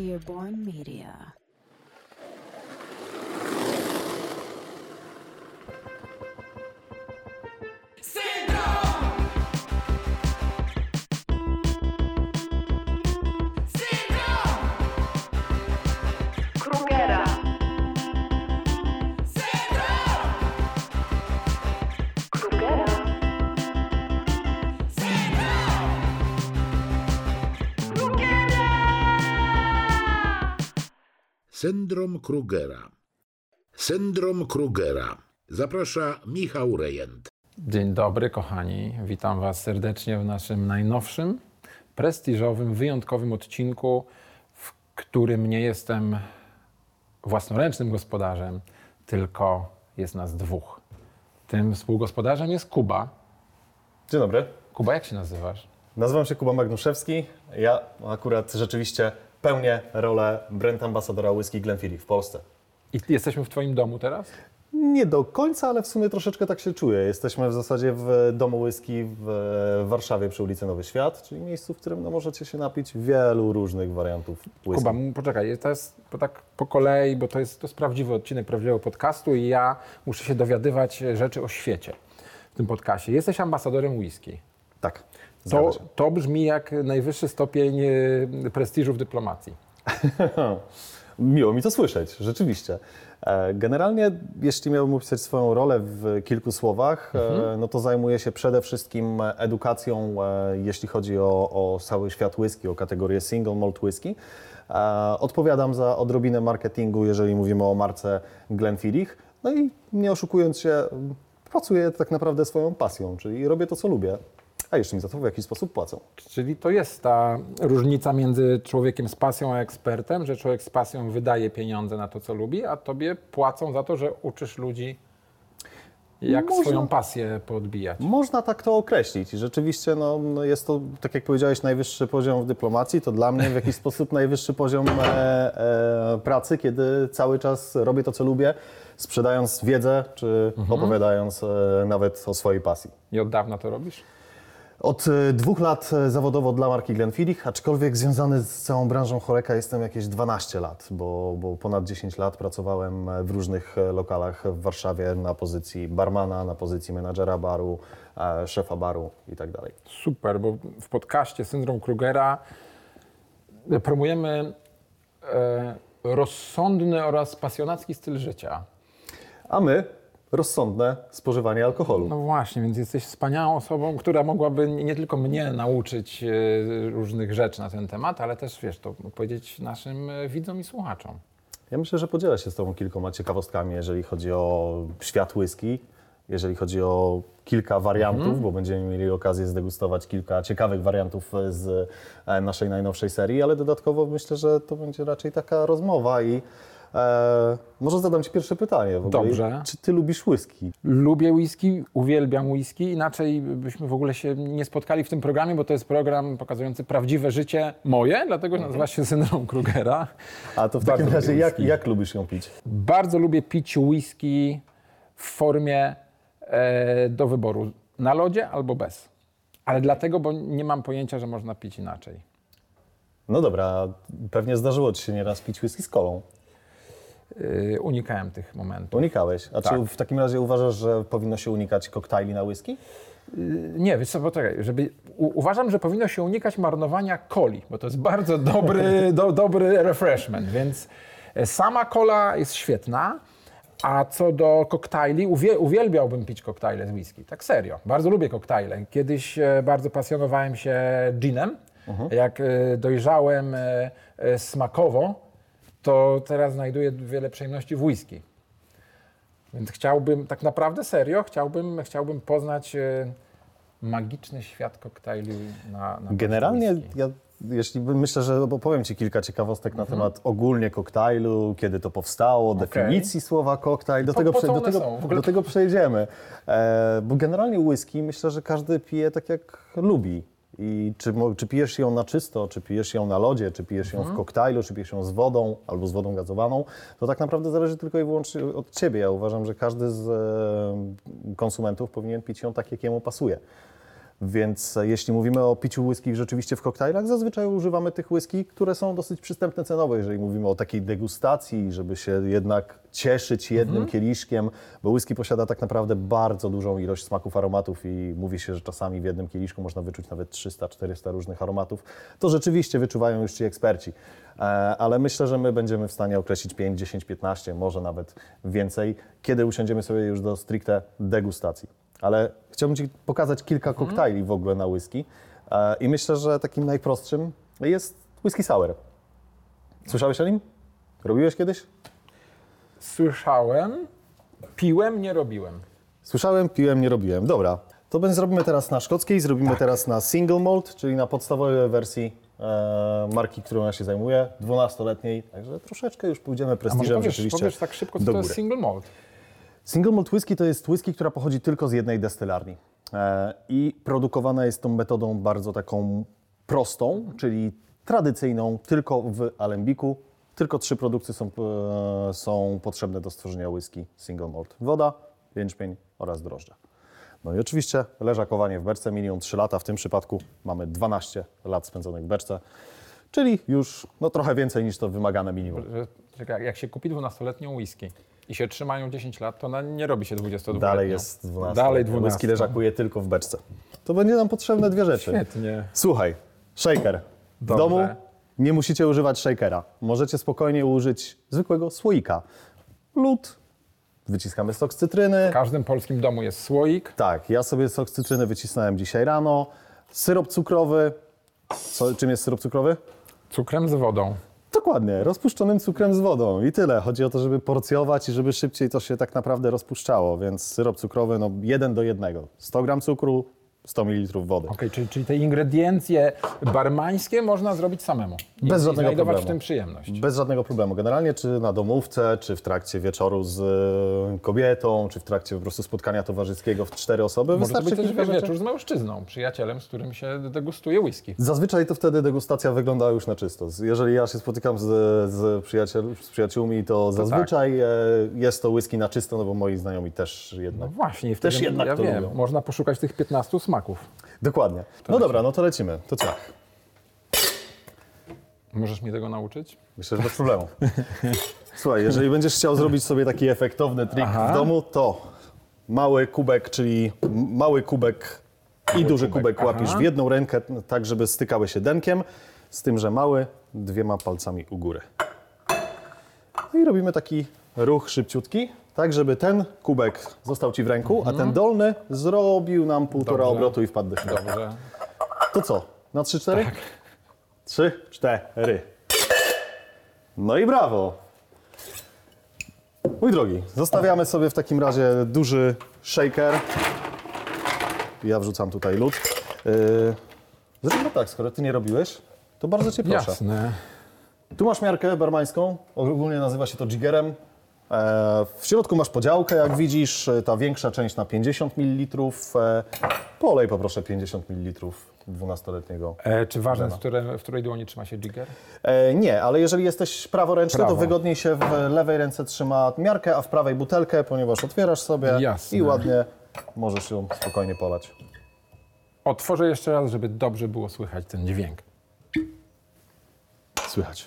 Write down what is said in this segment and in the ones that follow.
Earborn Media. Syndrom Krugera. Syndrom Krugera. Zaprasza Michał Rejent. Dzień dobry, kochani. Witam Was serdecznie w naszym najnowszym, prestiżowym, wyjątkowym odcinku, w którym nie jestem własnoręcznym gospodarzem, tylko jest nas dwóch. Tym współgospodarzem jest Kuba. Dzień dobry. Kuba, jak się nazywasz? Nazywam się Kuba Magnuszewski. Ja akurat rzeczywiście pełnię rolę brand ambasadora whisky Glenfiddich w Polsce. I jesteśmy w Twoim domu teraz? Nie do końca, ale w sumie troszeczkę tak się czuję. Jesteśmy w zasadzie w domu whisky w Warszawie przy ulicy Nowy Świat, czyli miejscu, w którym no, możecie się napić wielu różnych wariantów whisky. Kuba, poczekaj, to jest tak po kolei, bo to jest, to jest prawdziwy odcinek prawdziwego podcastu i ja muszę się dowiadywać rzeczy o świecie w tym podcastie. Jesteś ambasadorem whisky. To, to brzmi jak najwyższy stopień e, prestiżu w dyplomacji. Miło mi to słyszeć, rzeczywiście. E, Generalnie, jeśli miałbym opisać swoją rolę w kilku słowach, e, no to zajmuję się przede wszystkim edukacją, e, jeśli chodzi o, o cały świat whisky, o kategorię single malt whisky. Odpowiadam za odrobinę marketingu, jeżeli mówimy o marce Glenfiddich. No i nie oszukując się, pracuję tak naprawdę swoją pasją, czyli robię to, co lubię. A jeszcze mi za to w jakiś sposób płacą. Czyli to jest ta różnica między człowiekiem z pasją a ekspertem, że człowiek z pasją wydaje pieniądze na to, co lubi, a tobie płacą za to, że uczysz ludzi, jak Można- swoją pasję podbijać. Można tak to określić. Rzeczywiście no, no jest to, tak jak powiedziałeś, najwyższy poziom w dyplomacji. To dla mnie w jakiś sposób najwyższy poziom e, e, pracy, kiedy cały czas robię to, co lubię, sprzedając wiedzę, czy opowiadając e, nawet o swojej pasji. I od dawna to robisz? Od e, dwóch lat e, zawodowo dla marki Glenfiddich, aczkolwiek związany z całą branżą choreka jestem jakieś 12 lat, bo, bo ponad 10 lat pracowałem e, w różnych lokalach w Warszawie na pozycji barmana, na pozycji menadżera baru, szefa baru i tak dalej. Super, bo w podcaście Syndrom Krugera promujemy rozsądny oraz pasjonacki styl życia. A my rozsądne spożywanie alkoholu. No właśnie, więc jesteś wspaniałą osobą, która mogłaby nie tylko mnie nauczyć e, różnych rzeczy na ten temat, ale też, wiesz, to powiedzieć naszym e, widzom i słuchaczom. Ja myślę, że podzielę się z Tobą kilkoma ciekawostkami, jeżeli chodzi o świat whisky, jeżeli chodzi o kilka wariantów, bo będziemy mieli okazję zdegustować kilka ciekawych wariantów z e, naszej najnowszej serii, ale dodatkowo myślę, że to będzie raczej taka rozmowa i e, może zadam Ci pierwsze pytanie. W ogóle. Dobrze. Czy Ty lubisz whisky? Lubię whisky, uwielbiam whisky, inaczej byśmy w ogóle się nie spotkali w tym programie, bo to jest program pokazujący prawdziwe życie moje, dlatego nazywa się Syndrom Krugera. A to w Bardzo takim razie jak, jak lubisz ją pić? Bardzo lubię pić whisky w formie e, do wyboru, na lodzie albo bez. Ale dlatego, bo nie mam pojęcia, że można pić inaczej. No dobra, pewnie zdarzyło Ci się nieraz pić whisky z kolą. Yy, unikałem tych momentów. Unikałeś. A Tak. czy w takim razie uważasz, że powinno się unikać koktajli na whisky? Nie, wiesz co, poczekaj, żeby, u, uważam, że powinno się unikać marnowania coli, bo to jest bardzo dobry, do, dobry refreshment, więc e, sama kola jest świetna, a co do koktajli, uwie, uwielbiałbym pić koktajle z whisky, tak serio, bardzo lubię koktajle. Kiedyś e, bardzo pasjonowałem się ginem, jak e, dojrzałem smakowo, to teraz znajduję wiele przyjemności w whisky. Więc chciałbym, tak naprawdę serio, chciałbym, chciałbym poznać e, magiczny świat koktajli na, na Generalnie ja jeśli myślę, że opowiem Ci kilka ciekawostek Mhm. na temat ogólnie koktajlu, kiedy to powstało, definicji słowa koktajl. Do, Po- tego, po do, tego, do tego przejdziemy. E, bo generalnie whisky myślę, że każdy pije tak jak lubi. I czy, czy pijesz ją na czysto, czy pijesz ją na lodzie, czy pijesz ją Mhm. w koktajlu, czy pijesz ją z wodą albo z wodą gazowaną, to tak naprawdę zależy tylko i wyłącznie od Ciebie. Ja uważam, że każdy z konsumentów powinien pić ją tak, jak jemu pasuje. Więc e, jeśli mówimy o piciu whisky rzeczywiście w koktajlach, zazwyczaj używamy tych whisky, które są dosyć przystępne cenowo, jeżeli mówimy o takiej degustacji, żeby się jednak cieszyć jednym kieliszkiem, bo whisky posiada tak naprawdę bardzo dużą ilość smaków, aromatów i mówi się, że czasami w jednym kieliszku można wyczuć nawet 300-400 różnych aromatów. To rzeczywiście wyczuwają już ci eksperci. E, Ale myślę, że my będziemy w stanie określić 5, 10, 15, może nawet więcej, kiedy usiądziemy sobie już do stricte degustacji. Ale chciałbym Ci pokazać kilka koktajli w ogóle na whisky E, i myślę, że takim najprostszym jest whisky sour. Słyszałeś o nim? Robiłeś kiedyś? Słyszałem, piłem, nie robiłem. Słyszałem, piłem, nie robiłem. Dobra, to będzie zrobimy teraz na szkockiej, zrobimy teraz na single malt, czyli na podstawowej wersji e, marki, którą ja się zajmuję, 12-letniej, także troszeczkę już pójdziemy A może prestiżem powiesz, rzeczywiście powiesz tak szybko, co do to jest single malt? Single malt whisky to jest whisky, która pochodzi tylko z jednej destylarni e, i produkowana jest tą metodą bardzo taką prostą, czyli tradycyjną, tylko w alembiku. Tylko trzy produkty są, e, są potrzebne do stworzenia whisky single malt. Woda, jęczmień oraz drożdże. No i oczywiście leżakowanie w beczce, minimum 3 lata. W tym przypadku mamy 12 lat spędzonych w beczce, czyli już no, trochę więcej niż to wymagane minimum. Czekaj, jak się kupi 12-letnią whisky i się trzymają 10 lat, to ona nie robi się 22 Dalej jest 12. Dalej Whisky 12. leżakuje tylko w beczce. To będzie nam potrzebne dwie rzeczy. Świetnie. Słuchaj, shaker. W Dobrze. domu nie musicie używać shakera. Możecie spokojnie użyć zwykłego słoika. Lód, wyciskamy sok z cytryny. W każdym polskim domu jest słoik. Tak, ja sobie sok z cytryny wycisnąłem dzisiaj rano. Syrop cukrowy. Co, czym jest syrop cukrowy? Cukrem z wodą. Dokładnie, rozpuszczonym cukrem z wodą i tyle. Chodzi o to, żeby porcjować i żeby szybciej to się tak naprawdę rozpuszczało, więc syrop cukrowy no jeden do jednego. 100 gram cukru, 100 ml wody. Okej, czyli, czyli te ingrediencje barmańskie można zrobić samemu. I, Bez i żadnego znajdować problemu. w tym przyjemność. Bez żadnego problemu. Generalnie czy na domówce, czy w trakcie wieczoru z e, kobietą, czy w trakcie po prostu spotkania towarzyskiego w cztery osoby, Może to wystarczy być też wieczór z mężczyzną, przyjacielem, z którym się degustuje whisky. Zazwyczaj to wtedy degustacja wygląda już na czysto. Jeżeli ja się spotykam z, z, przyjaciel, z przyjaciółmi, to zazwyczaj e, jest to whisky na czysto, no bo moi znajomi też No jednak. właśnie, i Też jednak ja to wiem, lubią. można poszukać tych 15 smaków. Dokładnie. No dobra, no to lecimy. To co? Możesz mnie tego nauczyć? Myślę, że bez problemu. Słuchaj, jeżeli będziesz chciał zrobić sobie taki efektowny trik Aha. w domu, to mały kubek, czyli mały kubek i duży kubek, kubek, łapisz aha. w jedną rękę, tak żeby stykały się denkiem, z tym, że mały dwiema palcami u góry. I robimy taki ruch szybciutki, tak żeby ten kubek został Ci w ręku, a ten dolny zrobił nam półtora Mhm. Dobrze. obrotu i wpadł do środka. Dobrze. To co? Na 3-4? Tak. Trzy, cztery. No i brawo. Mój drogi, zostawiamy sobie w takim razie duży shaker. Ja wrzucam tutaj lód. Yy, tak, skoro ty nie robiłeś, to bardzo cię proszę. Jasne. Tu masz miarkę barmańską, ogólnie nazywa się to jiggerem. E, W środku masz podziałkę, jak widzisz, e, ta większa część na 50 ml. E, Polej poproszę 50 ml 12-letniego. E, czy ważne w, które, w której dłoni trzyma się jigger? E, nie, ale jeżeli jesteś praworęczny, Prawo. to wygodniej się w lewej ręce trzyma miarkę, a w prawej butelkę, ponieważ otwierasz sobie Jasne. i ładnie możesz ją spokojnie polać. Otworzę jeszcze raz, żeby dobrze było słychać ten dźwięk. Słychać.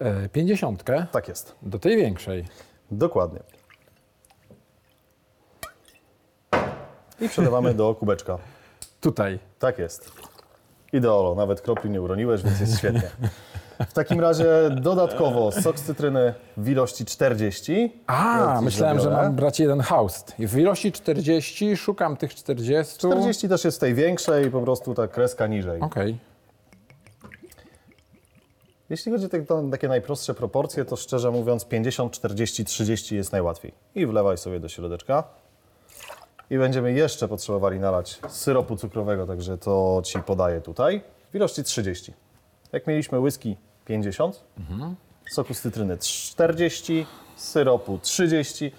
E, Pięćdziesiątkę Tak jest. do tej większej. Dokładnie. I przelewamy do kubeczka. Tutaj. Tak jest. Ideolo, nawet kropli nie uroniłeś, więc jest świetnie. W takim razie dodatkowo sok z cytryny w ilości 40. A, Ja myślałem, że mam brać jeden haust. W ilości 40 szukam tych 40. 40 też jest w tej większej, po prostu ta kreska niżej. Okej. Jeśli chodzi o te- takie najprostsze proporcje, to szczerze mówiąc 50, 40, 30 jest najłatwiej. I wlewaj sobie do środeczka. I będziemy jeszcze potrzebowali nalać syropu cukrowego, także to Ci podaję tutaj. W ilości 30. Jak mieliśmy whisky 50, soku z cytryny 40, syropu 30.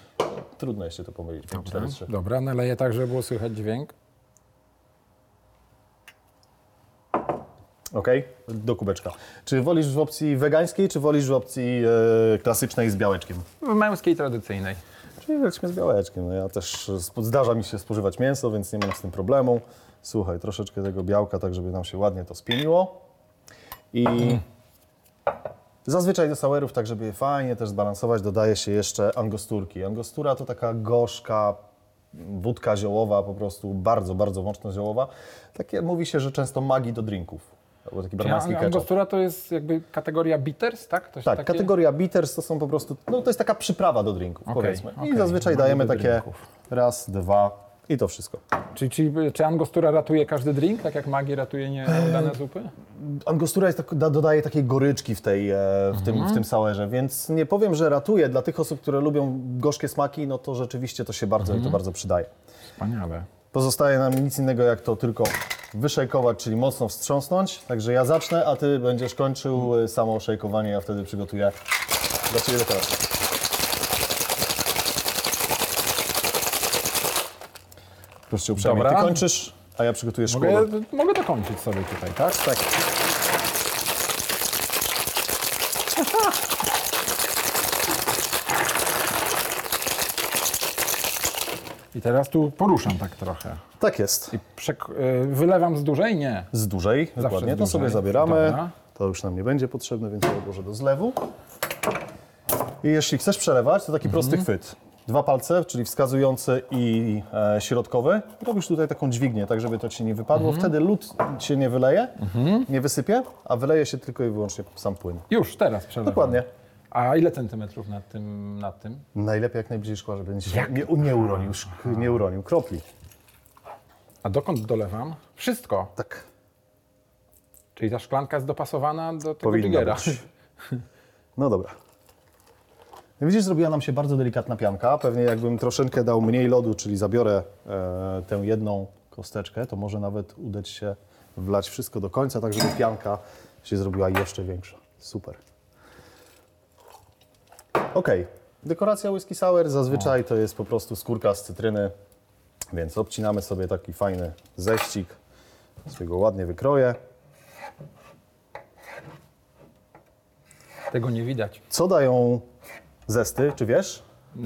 Trudno jeszcze to pomylić. 4, 3. Dobra, naleję tak, żeby było słychać dźwięk. Ok, do kubeczka. Czy wolisz w opcji wegańskiej, czy wolisz w opcji e, klasycznej z białeczkiem? W męskiej, tradycyjnej. Czyli lecimy z białeczkiem. No ja też zdarza mi się spożywać mięso, więc nie mam z tym problemu. Słuchaj, troszeczkę tego białka, tak żeby nam się ładnie to spieniło. I zazwyczaj do sauerów, tak żeby je fajnie też zbalansować, dodaje się jeszcze angosturki. Angostura to taka gorzka wódka ziołowa, po prostu bardzo, bardzo mocno ziołowa. Takie mówi się, że często magii do drinków. Albo taki barmański ketchup. angostura to jest jakby kategoria bitters, tak? To Tak, takie... kategoria bitters to są po prostu, no to jest taka przyprawa do drinków, Okej, powiedzmy. I okej. zazwyczaj Magii dajemy takie drinków. raz, dwa i to wszystko. Czyli, czyli czy angostura ratuje każdy drink, tak jak magi ratuje nieudane zupy? Angostura jest tak, da, dodaje takiej goryczki w, tej, e, w, tym, w tym sauerze, więc nie powiem, że ratuje. Dla tych osób, które lubią gorzkie smaki, no to rzeczywiście to się bardzo i to bardzo przydaje. Wspaniale. Pozostaje nam nic innego, jak to tylko wyszejkować, czyli mocno wstrząsnąć. Także ja zacznę, a Ty będziesz kończył e, samo szejkowanie, ja wtedy przygotuję dla Ciebie dekorację. Proszę Cię uprzejmie, Dobra. Ty kończysz, a ja przygotuję szkło. Mogę, mogę dokończyć sobie tutaj, tak? Tak. I teraz tu poruszam tak trochę. Tak jest. Przek- y, wylewam z dużej? Nie. Z dużej, dokładnie. z To sobie zabieramy. Dobra. To już nam nie będzie potrzebne, więc ja odłożę do zlewu. I jeśli chcesz przelewać, to taki Mhm. prosty chwyt. Dwa palce, czyli wskazujący i e, środkowy. Robisz tutaj taką dźwignię, tak żeby to ci nie wypadło. Mhm. Wtedy lód się nie wyleje, nie wysypie, a wyleje się tylko i wyłącznie sam płyn. Już, teraz przelewam. Dokładnie. A ile centymetrów nad tym? Nad tym? Najlepiej jak najbliżej szkła, żeby nie, nie, nie, uronił, nie uronił kropli. A dokąd dolewam? Wszystko. Tak. Czyli ta szklanka jest dopasowana do tego Powinna digera. być. No dobra. Widzisz, zrobiła nam się bardzo delikatna pianka. Pewnie jakbym troszeczkę dał mniej lodu, czyli zabiorę e, tę jedną kosteczkę, to może nawet udać się wlać wszystko do końca, tak żeby pianka się zrobiła jeszcze większa. Super. Ok. Dekoracja whisky sour zazwyczaj to jest po prostu skórka z cytryny, więc obcinamy sobie taki fajny ześcik. Sobie go ładnie wykroję. Tego nie widać. Co dają zesty, czy wiesz?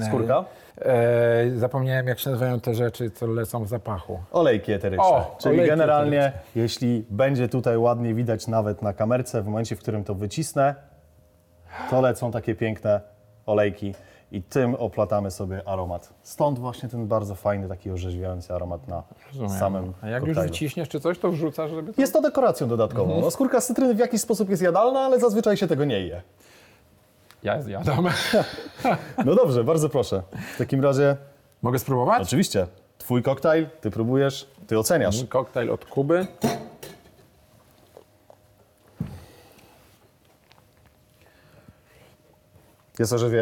Skórka? E, zapomniałem, jak się nazywają te rzeczy, co lecą w zapachu. Olejki eteryczne. O, Czyli olejki generalnie, jeśli będzie tutaj ładnie widać nawet na kamerce, w momencie, w którym to wycisnę, to lecą takie piękne olejki i tym oplatamy sobie aromat. Stąd właśnie ten bardzo fajny, taki orzeźwiający aromat na Rozumiem. samym A jak już koktajlu. wyciśniesz czy coś, to wrzucasz, żeby to... Jest to dekoracją dodatkową. No, skórka z cytryny w jakiś sposób jest jadalna, ale zazwyczaj się tego nie je. Ja zjadam. No dobrze, bardzo proszę. W takim razie, Mogę spróbować? oczywiście, twój koktajl, ty próbujesz, ty oceniasz. Mój koktajl od Kuby. Jest orzeźwiający.